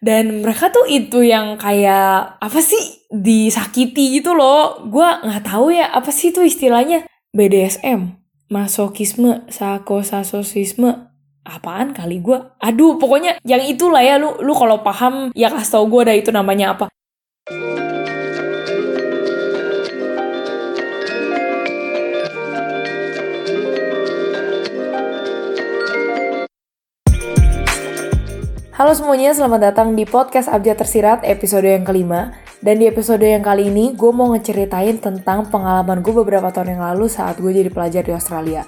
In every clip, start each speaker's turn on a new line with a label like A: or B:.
A: dan mereka tuh itu yang kayak apa sih disakiti gitu loh. Gue nggak tahu ya apa sih itu istilahnya? BDSM masokisme sakosasosisme. Apaan kali gue aduh pokoknya yang itulah ya. Lu lu kalau paham ya kasih tau gue dah itu namanya apa Halo semuanya, selamat datang di podcast Abjad Tersirat episode yang kelima. Dan di episode yang kali ini, gue mau ngeceritain tentang pengalaman gue beberapa tahun yang lalu saat gue jadi pelajar di Australia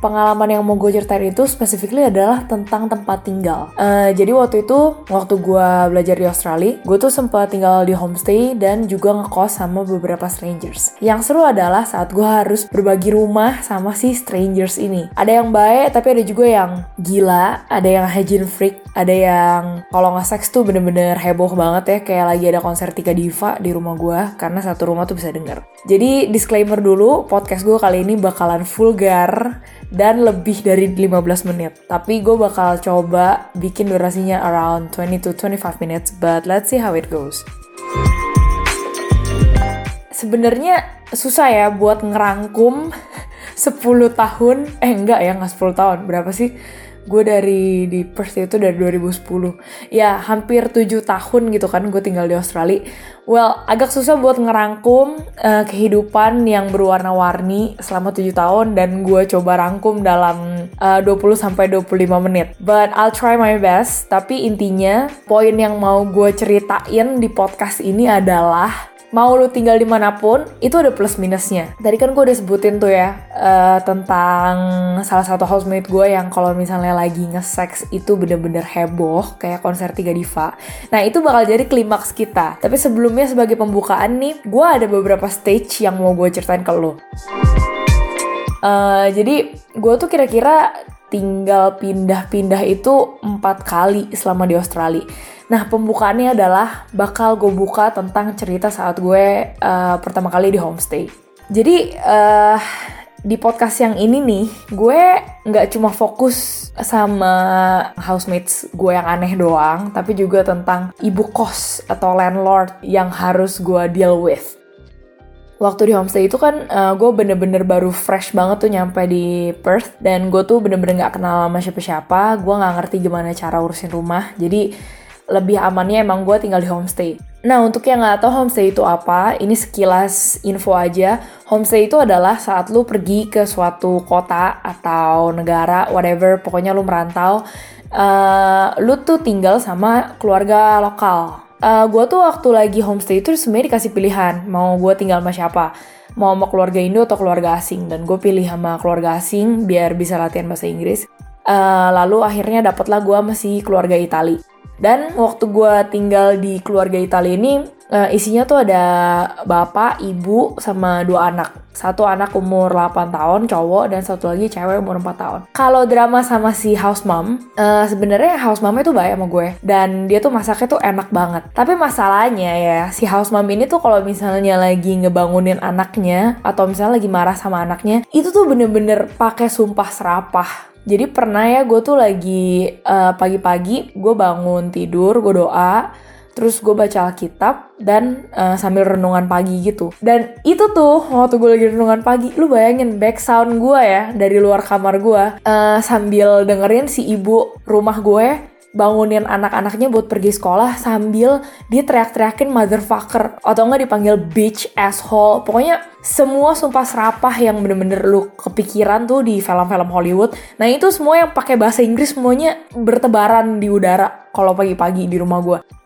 A: pengalaman yang mau gue ceritain itu specifically adalah tentang tempat tinggal. Uh, jadi waktu itu, waktu gue belajar di Australia, gue tuh sempat tinggal di homestay dan juga ngekos sama beberapa strangers. Yang seru adalah saat gue harus berbagi rumah sama si strangers ini. Ada yang baik, tapi ada juga yang gila, ada yang hygiene freak, ada yang kalau nggak seks tuh bener-bener heboh banget ya, kayak lagi ada konser tiga diva di rumah gue, karena satu rumah tuh bisa denger. Jadi disclaimer dulu, podcast gue kali ini bakalan vulgar dan lebih dari 15 menit. Tapi gue bakal coba bikin durasinya around 20 to 25 minutes, but let's see how it goes. Sebenarnya susah ya buat ngerangkum 10 tahun, eh enggak ya, nggak 10 tahun, berapa sih? Gue dari di Perth itu dari 2010 ya hampir 7 tahun gitu kan gue tinggal di Australia. Well agak susah buat ngerangkum uh, kehidupan yang berwarna-warni selama 7 tahun dan gue coba rangkum dalam uh, 20 sampai 25 menit. But I'll try my best tapi intinya poin yang mau gue ceritain di podcast ini adalah mau lu tinggal di mana pun itu ada plus minusnya. Tadi kan gue udah sebutin tuh ya uh, tentang salah satu housemate gue yang kalau misalnya lagi nge-sex itu bener-bener heboh kayak konser tiga diva. Nah itu bakal jadi klimaks kita. Tapi sebelumnya sebagai pembukaan nih gue ada beberapa stage yang mau gue ceritain ke lo uh, jadi gue tuh kira-kira tinggal pindah-pindah itu empat kali selama di Australia Nah, pembukaannya adalah bakal gue buka tentang cerita saat gue uh, pertama kali di homestay. Jadi, uh, di podcast yang ini nih, gue nggak cuma fokus sama housemates gue yang aneh doang, tapi juga tentang ibu kos atau landlord yang harus gue deal with. Waktu di homestay itu kan uh, gue bener-bener baru fresh banget tuh nyampe di Perth dan gue tuh bener-bener nggak kenal sama siapa-siapa, gue nggak ngerti gimana cara urusin rumah, jadi lebih amannya emang gue tinggal di homestay. Nah, untuk yang nggak tahu homestay itu apa, ini sekilas info aja. Homestay itu adalah saat lu pergi ke suatu kota atau negara, whatever, pokoknya lu merantau, uh, lu tuh tinggal sama keluarga lokal. Uh, gue tuh waktu lagi homestay itu sebenarnya dikasih pilihan, mau gue tinggal sama siapa mau sama keluarga Indo atau keluarga asing dan gue pilih sama keluarga asing biar bisa latihan bahasa Inggris uh, lalu akhirnya dapatlah gue masih keluarga Itali dan waktu gue tinggal di keluarga Italia ini, uh, isinya tuh ada bapak, ibu, sama dua anak. Satu anak umur 8 tahun cowok dan satu lagi cewek umur 4 tahun. Kalau drama sama si house mom, uh, sebenarnya house mom itu baik sama gue dan dia tuh masaknya tuh enak banget. Tapi masalahnya ya, si house mom ini tuh kalau misalnya lagi ngebangunin anaknya atau misalnya lagi marah sama anaknya, itu tuh bener-bener pakai sumpah serapah jadi pernah ya gue tuh lagi uh, pagi-pagi gue bangun tidur, gue doa, terus gue baca Alkitab dan uh, sambil renungan pagi gitu. Dan itu tuh waktu gue lagi renungan pagi, lu bayangin back sound gue ya dari luar kamar gue uh, sambil dengerin si ibu rumah gue bangunin anak-anaknya buat pergi sekolah sambil dia teriak-teriakin motherfucker. Atau enggak dipanggil bitch asshole. Pokoknya semua sumpah serapah yang bener-bener lu kepikiran tuh di film-film Hollywood. Nah itu semua yang pakai bahasa Inggris semuanya bertebaran di udara kalau pagi-pagi di rumah gue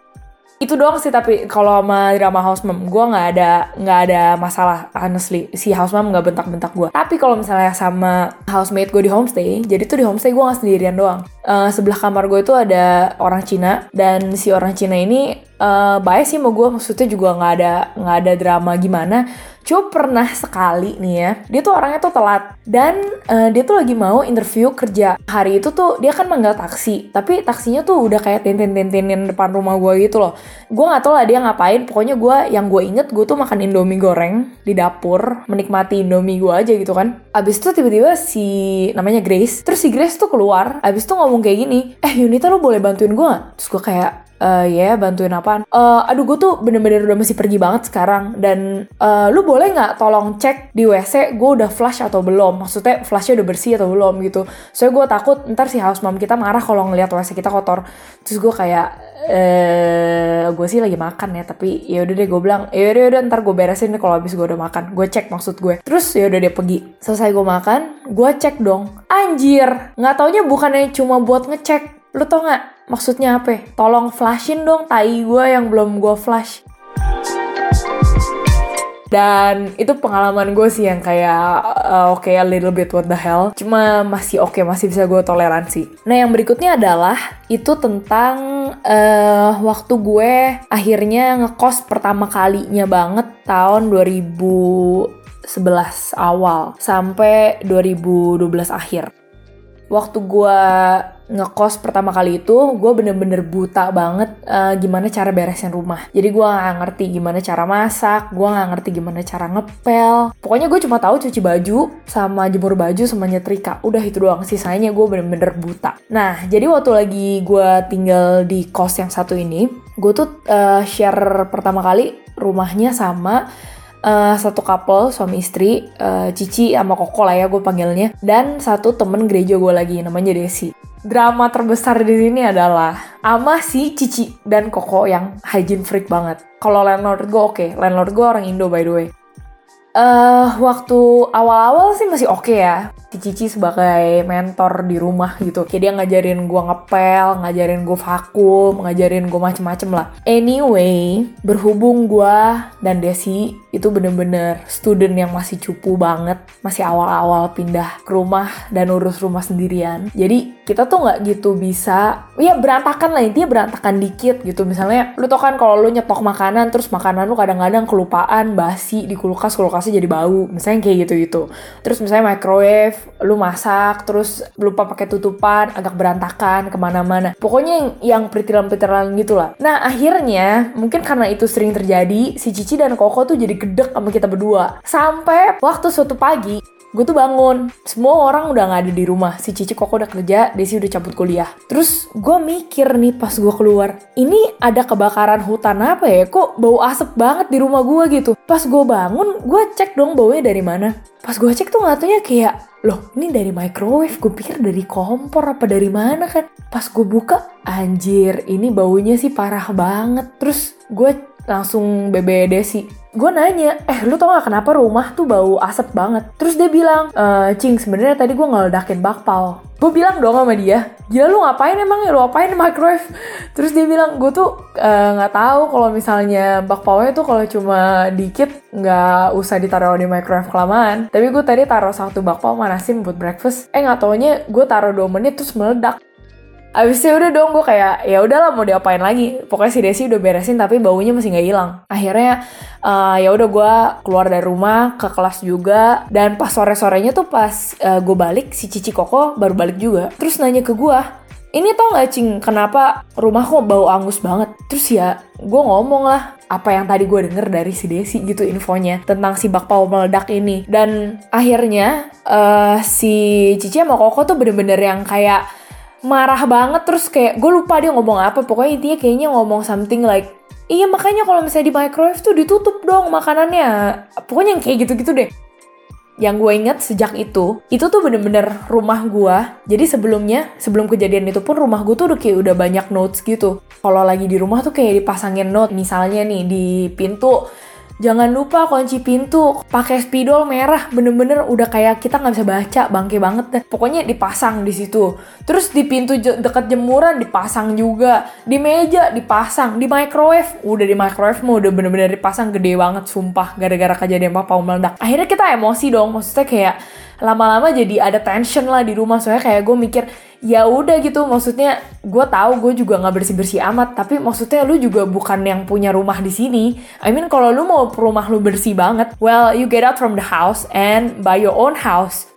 A: itu doang sih tapi kalau sama drama house mom gue nggak ada nggak ada masalah honestly. Si house mom nggak bentak-bentak gue tapi kalau misalnya sama housemate gue di homestay jadi tuh di homestay gue nggak sendirian doang. Uh, sebelah kamar gue itu ada orang Cina dan si orang Cina ini uh, baik sih mau gue maksudnya juga nggak ada nggak ada drama gimana Cuma pernah sekali nih ya, dia tuh orangnya tuh telat. Dan uh, dia tuh lagi mau interview kerja. Hari itu tuh dia kan manggil taksi. Tapi taksinya tuh udah kayak tenten-tentenin depan rumah gue gitu loh. Gue gak tau lah dia ngapain. Pokoknya gue yang gue inget gue tuh makan indomie goreng di dapur. Menikmati indomie gue aja gitu kan. Abis itu tiba-tiba si namanya Grace. Terus si Grace tuh keluar. Abis itu ngomong kayak gini. Eh Yunita lo boleh bantuin gue? Terus gue kayak uh, ya yeah, bantuin apaan? Uh, aduh gue tuh bener-bener udah mesti pergi banget sekarang. Dan uh, lu boleh nggak tolong cek di WC gue udah flush atau belum? Maksudnya flashnya udah bersih atau belum gitu. Soalnya gue takut ntar si house mom kita marah kalau ngeliat WC kita kotor. Terus gue kayak eh gue sih lagi makan ya tapi ya udah deh gue bilang ya udah udah ntar gue beresin deh kalau habis gue udah makan. Gue cek maksud gue. Terus ya udah dia pergi. Selesai gue makan gue cek dong. Anjir nggak taunya bukannya cuma buat ngecek. Lu tau nggak maksudnya apa tolong flashin dong tai gue yang belum gue flash. Dan itu pengalaman gue sih yang kayak uh, oke okay, a little bit what the hell. Cuma masih oke okay, masih bisa gue toleransi. Nah yang berikutnya adalah itu tentang uh, waktu gue akhirnya ngekos pertama kalinya banget tahun 2011 awal sampai 2012 akhir. Waktu gue ngekos pertama kali itu gue bener-bener buta banget uh, gimana cara beresin rumah. Jadi gue nggak ngerti gimana cara masak gue nggak ngerti gimana cara ngepel. Pokoknya gue cuma tahu cuci baju sama jemur baju sama nyetrika. Udah itu doang sisanya gue bener-bener buta. Nah jadi waktu lagi gue tinggal di kos yang satu ini gue tuh uh, share pertama kali rumahnya sama uh, satu couple suami istri uh, Cici sama Koko lah ya gue panggilnya dan satu temen gereja gue lagi namanya Desi drama terbesar di sini adalah ama si Cici dan Koko yang hygiene freak banget kalau landlord gue oke okay. landlord gue orang Indo by the way uh, waktu awal-awal sih masih oke okay ya si Cici sebagai mentor di rumah gitu. Kayak dia ngajarin gue ngepel, ngajarin gue vakum, ngajarin gue macem-macem lah. Anyway, berhubung gue dan Desi itu bener-bener student yang masih cupu banget, masih awal-awal pindah ke rumah dan urus rumah sendirian. Jadi kita tuh nggak gitu bisa, ya berantakan lah intinya berantakan dikit gitu. Misalnya lu tau kan kalau lu nyetok makanan terus makanan lu kadang-kadang kelupaan basi di kulkas kulkasnya jadi bau, misalnya kayak gitu gitu. Terus misalnya microwave lu masak terus lupa pakai tutupan agak berantakan ke mana-mana. Pokoknya yang yang peritilan-peritilan gitu lah nah akhirnya mungkin karena itu sering terjadi si Cici dan Koko tuh jadi gedek sama kita berdua. Sampai waktu suatu pagi gue tuh bangun. Semua orang udah nggak ada di rumah. Si Cici Koko udah kerja Desi udah cabut kuliah. Terus gue mikir nih pas gue keluar ini ada kebakaran hutan apa ya? Kok bau asap banget di rumah gue gitu? Pas gue bangun gue cek dong baunya dari mana. Pas gue cek tuh ngatanya kayak loh ini dari microwave. Gue pikir dari kompor apa dari mana kan? Pas gue buka anjir ini baunya sih parah banget. Terus gue langsung BB Desi gue nanya eh lu tau gak kenapa rumah tuh bau asap banget? Terus dia bilang e, cing sebenarnya tadi gue ngeledakin bakpao. Gue bilang dong sama dia gila lu ngapain emang ya? Lu ngapain microwave? Terus dia bilang gue tuh eh, nggak uh, tahu kalau misalnya bakpao tuh kalau cuma dikit nggak usah ditaruh di microwave kelamaan. Tapi gue tadi taruh satu bakpao manasin buat breakfast. Eh nggak taunya gue taruh dua menit terus meledak Abis itu udah dong gue kayak ya udahlah mau diapain lagi. Pokoknya si Desi udah beresin tapi baunya masih nggak hilang. Akhirnya uh, ya udah gue keluar dari rumah ke kelas juga dan pas sore sorenya tuh pas uh, gue balik si Cici Koko baru balik juga. Terus nanya ke gue, ini tau gak cing kenapa rumah kok bau angus banget? Terus ya gue ngomong lah apa yang tadi gue denger dari si Desi gitu infonya tentang si bakpao meledak ini dan akhirnya uh, si Cici sama Koko tuh bener-bener yang kayak marah banget terus kayak gue lupa dia ngomong apa pokoknya intinya kayaknya ngomong something like iya makanya kalau misalnya di microwave tuh ditutup dong makanannya pokoknya yang kayak gitu-gitu deh yang gue inget sejak itu, itu tuh bener-bener rumah gue. Jadi sebelumnya, sebelum kejadian itu pun rumah gue tuh udah kayak udah banyak notes gitu. Kalau lagi di rumah tuh kayak dipasangin note, misalnya nih di pintu Jangan lupa kunci pintu, pakai spidol merah, bener-bener udah kayak kita nggak bisa baca, bangke banget deh. Pokoknya dipasang di situ. Terus di pintu dekat jemuran dipasang juga, di meja dipasang, di microwave, udah di microwave mau udah bener-bener dipasang gede banget, sumpah, gara-gara kejadian papa meledak. Akhirnya kita emosi dong, maksudnya kayak lama-lama jadi ada tension lah di rumah soalnya kayak gue mikir ya udah gitu maksudnya gue tahu gue juga nggak bersih bersih amat tapi maksudnya lu juga bukan yang punya rumah di sini. I mean kalau lu mau rumah lu bersih banget well you get out from the house and buy your own house.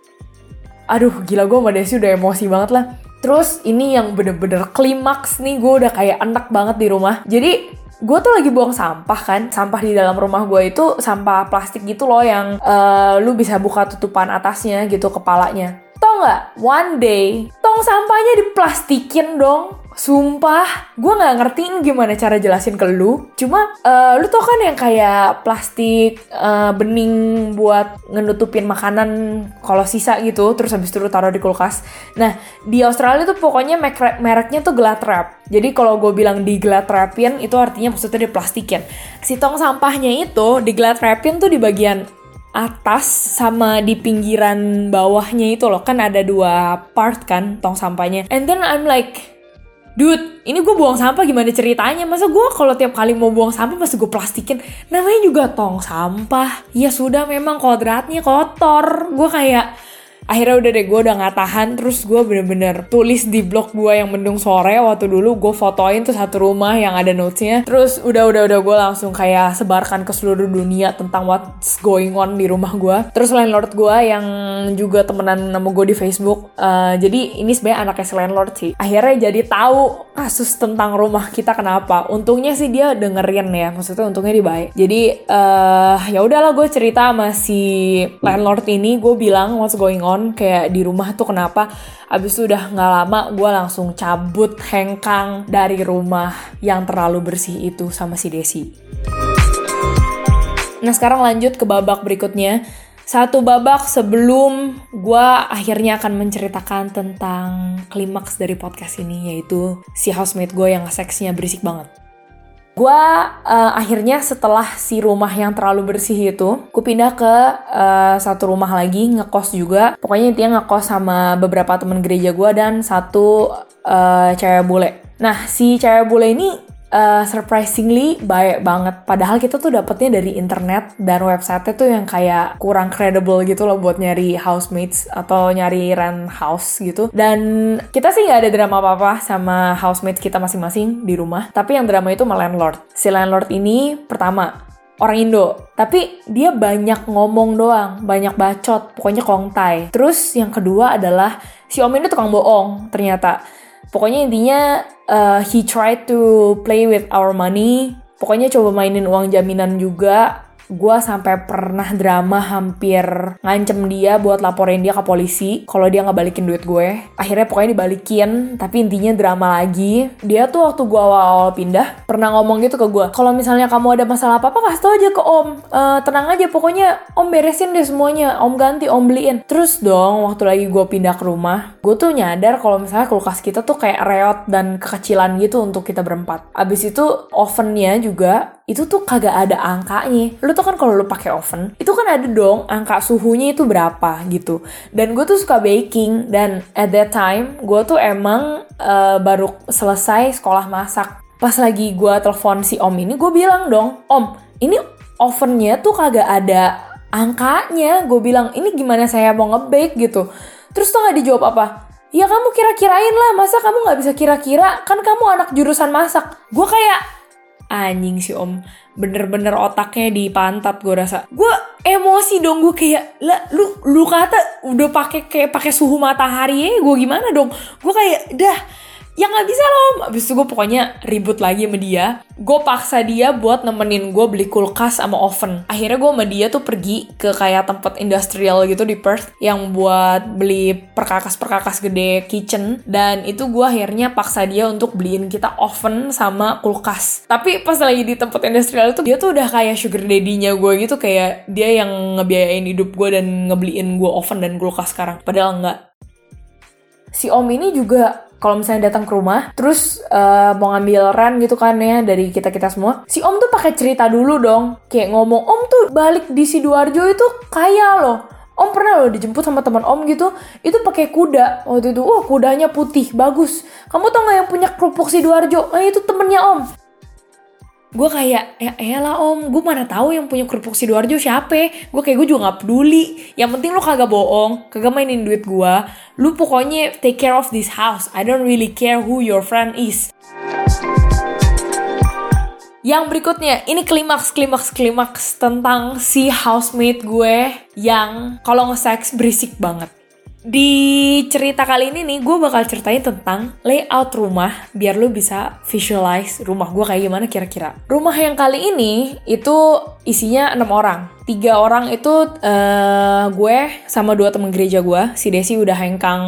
A: Aduh gila gue sama Desi udah emosi banget lah. Terus ini yang bener-bener klimaks nih gue udah kayak enak banget di rumah. Jadi gue tuh lagi buang sampah kan sampah di dalam rumah gue itu sampah plastik gitu loh yang uh, lu bisa buka tutupan atasnya gitu kepalanya. Tau nggak one day tong sampahnya diplastikin dong Sumpah, gue nggak ngertiin gimana cara jelasin ke lu. Cuma, uh, lu tau kan yang kayak plastik uh, bening buat ngenutupin makanan kalau sisa gitu, terus habis itu lu taruh di kulkas. Nah, di Australia tuh pokoknya merek mereknya tuh Glad Wrap. Jadi kalau gue bilang di Glad Wrapin, itu artinya maksudnya di plastikin. Si tong sampahnya itu di Glad Wrapin tuh di bagian atas sama di pinggiran bawahnya itu loh. Kan ada dua part kan tong sampahnya. And then I'm like dude ini gue buang sampah gimana ceritanya? Masa gue kalau tiap kali mau buang sampah masih gue plastikin? Namanya juga tong sampah. Ya sudah memang kodratnya kotor. Gue kayak akhirnya udah deh gue udah nggak tahan. Terus gue bener-bener tulis di blog gue yang mendung sore. Waktu dulu gue fotoin tuh satu rumah yang ada notesnya. Terus udah udah udah gue langsung kayak sebarkan ke seluruh dunia tentang what's going on di rumah gue terus landlord gue yang juga temenan sama gue di Facebook uh, jadi ini sebenarnya anaknya si landlord sih. Akhirnya jadi tahu kasus tentang rumah kita kenapa. Untungnya sih dia dengerin ya maksudnya untungnya dia baik. Jadi uh, ya udahlah gue cerita sama si landlord ini. Gue bilang what's going on kayak di rumah tuh kenapa? Abis itu udah nggak lama gue langsung cabut hengkang dari rumah yang terlalu bersih itu sama si Desi. Nah sekarang lanjut ke babak berikutnya. Satu babak sebelum gue akhirnya akan menceritakan tentang klimaks dari podcast ini yaitu si housemate gue yang seksnya berisik banget gue uh, akhirnya setelah si rumah yang terlalu bersih itu gue pindah ke uh, satu rumah lagi ngekos juga. Pokoknya intinya ngekos sama beberapa temen gereja gue dan satu uh, cewek bule. Nah si cewek bule ini uh, surprisingly baik banget. Padahal kita tuh dapetnya dari internet dan website tuh yang kayak kurang credible gitu loh buat nyari housemates atau nyari rent house gitu. Dan kita sih nggak ada drama apa-apa sama housemates kita masing-masing di rumah. Tapi yang drama itu sama landlord. Si landlord ini pertama orang Indo, tapi dia banyak ngomong doang, banyak bacot, pokoknya kongtai. Terus yang kedua adalah si om ini tukang bohong ternyata Pokoknya intinya uh, he tried to play with our money. Pokoknya coba mainin uang jaminan juga gue sampai pernah drama hampir ngancem dia buat laporin dia ke polisi kalau dia nggak balikin duit gue. Akhirnya pokoknya dibalikin tapi intinya drama lagi. Dia tuh waktu gue awal-awal pindah pernah ngomong gitu ke gue kalau misalnya kamu ada masalah apa apa kasih tau aja ke om. Uh, tenang aja pokoknya om beresin deh semuanya. Om ganti om beliin. Terus dong waktu lagi gue pindah ke rumah gue tuh nyadar kalau misalnya kulkas kita tuh kayak reot dan kekecilan gitu untuk kita berempat. Abis itu ovennya juga itu tuh kagak ada angkanya. Lu tuh kan kalau lu pakai oven, itu kan ada dong angka suhunya itu berapa gitu. Dan gue tuh suka baking dan at that time gue tuh emang uh, baru selesai sekolah masak. Pas lagi gue telepon si om ini, gue bilang dong, om, ini ovennya tuh kagak ada angkanya. Gue bilang, ini gimana saya mau ngebake gitu. Terus tuh gak dijawab apa? Ya kamu kira-kirain lah, masa kamu gak bisa kira-kira? Kan kamu anak jurusan masak. Gue kayak, anjing sih om. Bener-bener otaknya di pantat gue rasa. Gue emosi dong gue kayak lah lu lu kata udah pakai kayak pakai suhu matahari ya gue gimana dong? Gue kayak dah ya nggak bisa loh. Abis itu gue pokoknya ribut lagi sama dia. Gue paksa dia buat nemenin gue beli kulkas sama oven. Akhirnya gue sama dia tuh pergi ke kayak tempat industrial gitu di Perth yang buat beli perkakas-perkakas gede kitchen. Dan itu gue akhirnya paksa dia untuk beliin kita oven sama kulkas. Tapi pas lagi di tempat industrial itu dia tuh udah kayak sugar daddy-nya gue gitu. Kayak dia yang ngebiayain hidup gue dan ngebeliin gue oven dan kulkas sekarang. Padahal enggak si om ini juga kalau misalnya datang ke rumah terus uh, mau ngambil rent gitu kan ya dari kita kita semua si om tuh pakai cerita dulu dong kayak ngomong om tuh balik di sidoarjo itu kaya loh Om pernah loh dijemput sama teman Om gitu, itu pakai kuda waktu itu. Wah kudanya putih, bagus. Kamu tau gak yang punya kerupuk sidoarjo? Eh itu temennya Om gue kayak ya elah om gue mana tahu yang punya kerupuk sidoarjo siapa? Gue kayak gue juga nggak peduli. Yang penting lo kagak bohong kagak mainin duit gue lu pokoknya take care of this house. I don't really care who your friend is. Yang berikutnya, ini klimaks, klimaks, klimaks tentang si housemate gue yang kalau nge-sex berisik banget. Di cerita kali ini nih, gue bakal ceritain tentang layout rumah biar lu bisa visualize rumah gue kayak gimana kira-kira. Rumah yang kali ini itu isinya enam orang. Tiga orang itu uh, gue sama dua temen gereja gue. Si Desi udah hengkang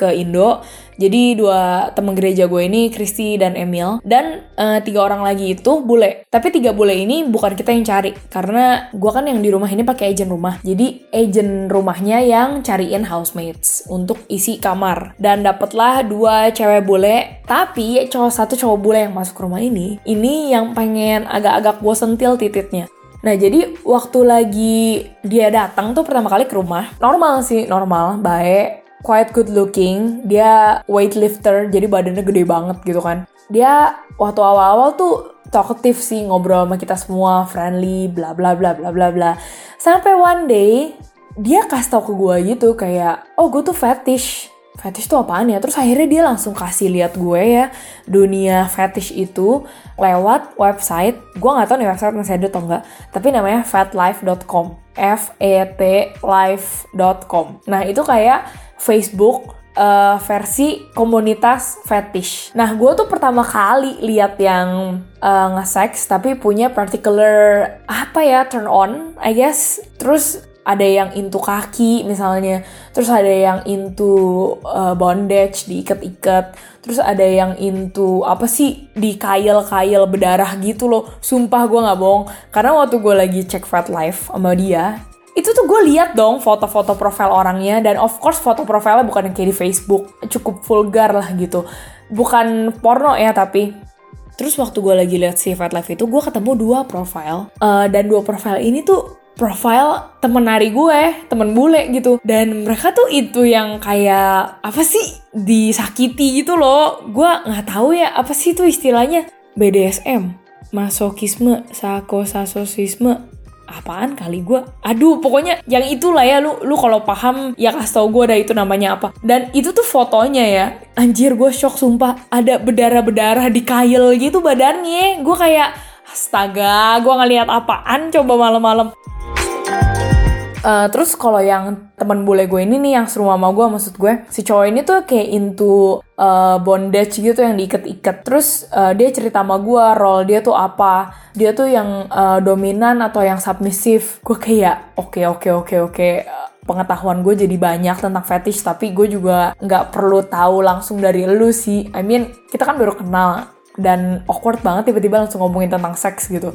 A: ke Indo. Jadi dua temen gereja gue ini Kristi dan Emil. Dan uh, tiga orang lagi itu bule. Tapi tiga bule ini bukan kita yang cari. Karena gue kan yang di rumah ini pakai agent rumah. Jadi agent rumahnya yang cariin housemates untuk isi kamar. Dan dapatlah dua cewek bule. Tapi cowok satu cowok bule yang masuk rumah ini ini yang pengen agak-agak gue sentil tititnya Nah jadi waktu lagi dia datang tuh pertama kali ke rumah, normal sih, normal, baik, quite good looking, dia weightlifter, jadi badannya gede banget gitu kan. Dia waktu awal-awal tuh talkative sih, ngobrol sama kita semua, friendly, bla bla bla bla bla bla. Sampai one day, dia kasih tau ke gue gitu kayak, oh gue tuh fetish fetish itu apaan ya? Terus akhirnya dia langsung kasih lihat gue ya dunia fetish itu lewat website. Gue nggak tahu nih website masih ada atau enggak, tapi namanya fatlife.com. F E T life.com. Nah, itu kayak Facebook uh, versi komunitas fetish. Nah, gue tuh pertama kali lihat yang uh, nge-sex tapi punya particular apa ya turn on, I guess. Terus ada yang into kaki misalnya, terus ada yang into uh, bondage diikat-ikat, terus ada yang into apa sih di kail-kail berdarah gitu loh. Sumpah gue nggak bohong, karena waktu gue lagi cek Fat Life sama dia, itu tuh gue lihat dong foto-foto profil orangnya dan of course foto profilnya bukan yang kayak di Facebook, cukup vulgar lah gitu, bukan porno ya tapi Terus waktu gue lagi lihat si Fat Life itu, gue ketemu dua profile. Uh, dan dua profile ini tuh profile temen nari gue, temen bule gitu. Dan mereka tuh itu yang kayak apa sih disakiti gitu loh. Gue nggak tahu ya apa sih itu istilahnya? BDSM, masokisme, sakosasosisme, apaan kali gue aduh pokoknya yang itulah ya lu lu kalau paham ya kasih tau gue dah itu namanya apa. Dan itu tuh fotonya ya. Anjir gue shock sumpah. Ada berdarah berdarah di kail gitu badannya. Gue kayak astaga gue ngeliat apaan coba malam-malam Uh, terus kalau yang teman bule gue ini nih yang seru sama gue maksud gue si cowok ini tuh kayak into uh, bondage gitu yang diikat-ikat. Terus uh, dia cerita sama gue role dia tuh apa. Dia tuh yang uh, dominan atau yang submisif gue kayak oke okay, oke okay, oke okay, oke. Okay. pengetahuan gue jadi banyak tentang fetish tapi gue juga nggak perlu tahu langsung dari lu sih. I mean kita kan baru kenal dan awkward banget tiba-tiba langsung ngomongin tentang seks gitu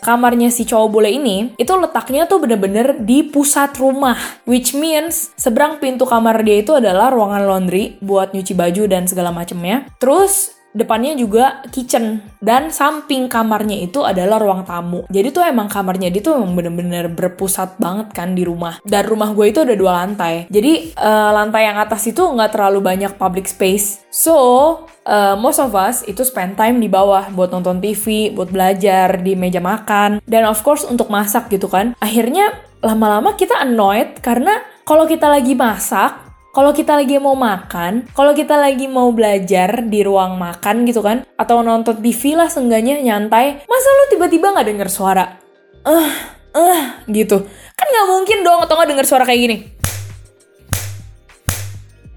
A: kamarnya si cowok bule ini itu letaknya tuh bener-bener di pusat rumah. Which means seberang pintu kamar dia itu adalah ruangan laundry buat nyuci baju dan segala macemnya. Terus depannya juga kitchen dan samping kamarnya itu adalah ruang tamu. Jadi tuh emang kamarnya dia tuh emang bener-bener berpusat banget kan di rumah. Dan rumah gue itu ada dua lantai. Jadi uh, lantai yang atas itu nggak terlalu banyak public space. So uh, most of us itu spend time di bawah buat nonton TV, buat belajar di meja makan, dan of course untuk masak gitu kan. Akhirnya lama-lama kita annoyed karena kalau kita lagi masak kalau kita lagi mau makan, kalau kita lagi mau belajar di ruang makan gitu kan, atau nonton TV lah seenggaknya nyantai, masa lu tiba-tiba nggak denger suara? Eh, uh, eh, uh, gitu. Kan nggak mungkin dong atau nggak denger suara kayak gini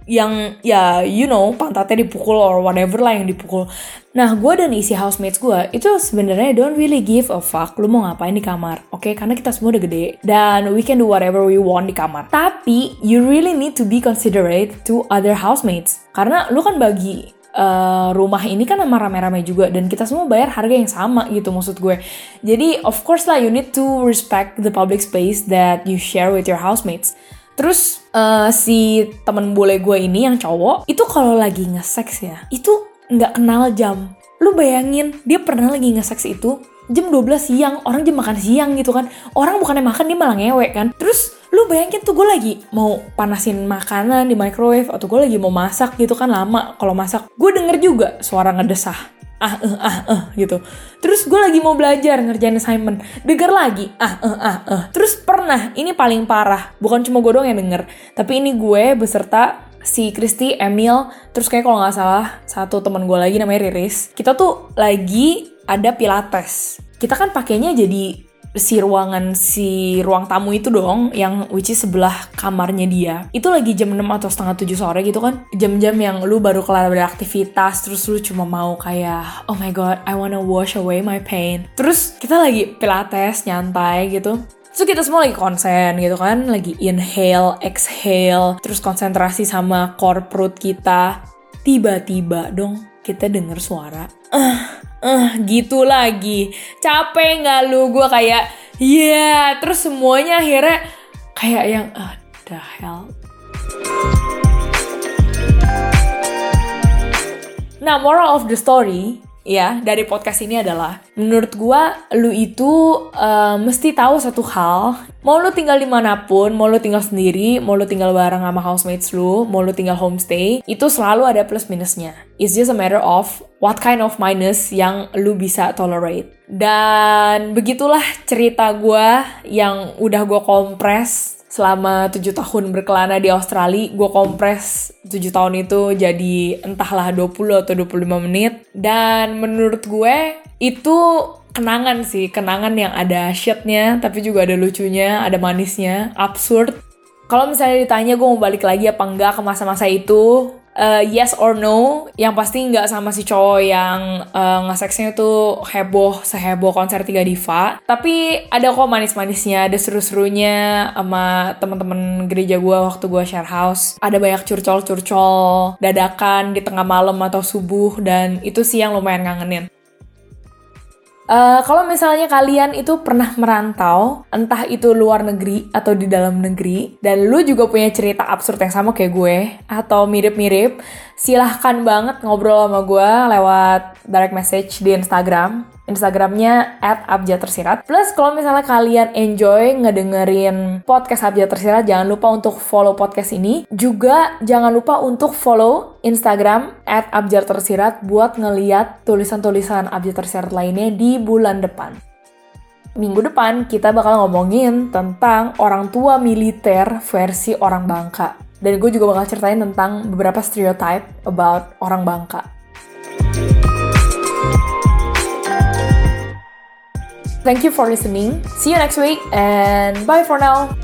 A: yang ya you know pantatnya dipukul or whatever lah yang dipukul. Nah gue dan isi housemates gue itu sebenarnya don't really give a fuck lu mau ngapain di kamar, oke? Okay? Karena kita semua udah gede dan we can do whatever we want di kamar. Tapi you really need to be considerate to other housemates karena lu kan bagi uh, rumah ini kan sama rame-rame juga dan kita semua bayar harga yang sama gitu maksud gue. Jadi of course lah you need to respect the public space that you share with your housemates. Terus uh, si temen bule gue ini yang cowok itu kalau lagi nge-sex ya itu nggak kenal jam. Lu bayangin dia pernah lagi nge-sex itu jam 12 siang, orang jam makan siang gitu kan. Orang bukannya makan dia malah ngewek kan. Terus lu bayangin tuh gue lagi mau panasin makanan di microwave atau gue lagi mau masak gitu kan lama kalau masak. Gue denger juga suara ngedesah ah eh ah eh gitu. Terus gue lagi mau belajar ngerjain assignment. Denger lagi. Ah eh ah eh. Terus pernah ini paling parah. Bukan cuma gue doang yang denger tapi ini gue beserta si Kristi, Emil, terus kayak kalau nggak salah satu teman gue lagi namanya Riris. Kita tuh lagi ada pilates. Kita kan pakainya jadi si ruangan si ruang tamu itu dong yang which is sebelah kamarnya dia. Itu lagi jam 6 atau setengah 7 sore gitu kan. Jam-jam yang lu baru kelar beraktivitas terus lu cuma mau kayak oh my god I wanna wash away my pain. Terus kita lagi pilates nyantai gitu. Terus kita semua lagi konsen gitu kan, lagi inhale, exhale, terus konsentrasi sama core perut kita. Tiba-tiba dong kita denger suara, eh, gitu lagi. Capek nggak lu? Gue kayak, iya. Yeah. Terus semuanya akhirnya kayak yang, uh, the hell. Nah, moral of the story, ya dari podcast ini adalah menurut gua lu itu uh, mesti tahu satu hal. Mau lu tinggal di mana pun mau lu tinggal sendiri mau lu tinggal bareng sama housemates lu mau lu tinggal homestay itu selalu ada plus minusnya. It's just a matter of what kind of minus yang lu bisa tolerate. Dan begitulah cerita gua yang udah gua kompres selama tujuh tahun berkelana di Australia, gue kompres tujuh tahun itu jadi entahlah 20 atau 25 menit. Dan menurut gue itu kenangan sih, kenangan yang ada shitnya, tapi juga ada lucunya, ada manisnya, absurd. Kalau misalnya ditanya gue mau balik lagi apa enggak ke masa-masa itu, uh, yes or no yang pasti nggak sama si cowok yang uh, ngeseksnya tuh heboh seheboh konser tiga diva. Tapi ada kok manis-manisnya ada seru-serunya sama teman-teman gereja gue waktu gue share house. Ada banyak curcol-curcol dadakan di tengah malam atau subuh dan itu sih yang lumayan ngangenin Uh, kalau misalnya kalian itu pernah merantau, entah itu luar negeri atau di dalam negeri, dan lu juga punya cerita absurd yang sama kayak gue, atau mirip-mirip, silahkan banget ngobrol sama gue lewat direct message di Instagram. Instagramnya at Abjad Tersirat. Plus kalau misalnya kalian enjoy ngedengerin podcast Abjad Tersirat, jangan lupa untuk follow podcast ini. Juga jangan lupa untuk follow Instagram at Abjad Tersirat buat ngeliat tulisan-tulisan Abjad Tersirat lainnya di bulan depan. Minggu depan kita bakal ngomongin tentang orang tua militer versi orang Bangka. Dan gue juga bakal ceritain tentang beberapa stereotype about orang Bangka. Thank you for listening. See you next week and bye for now.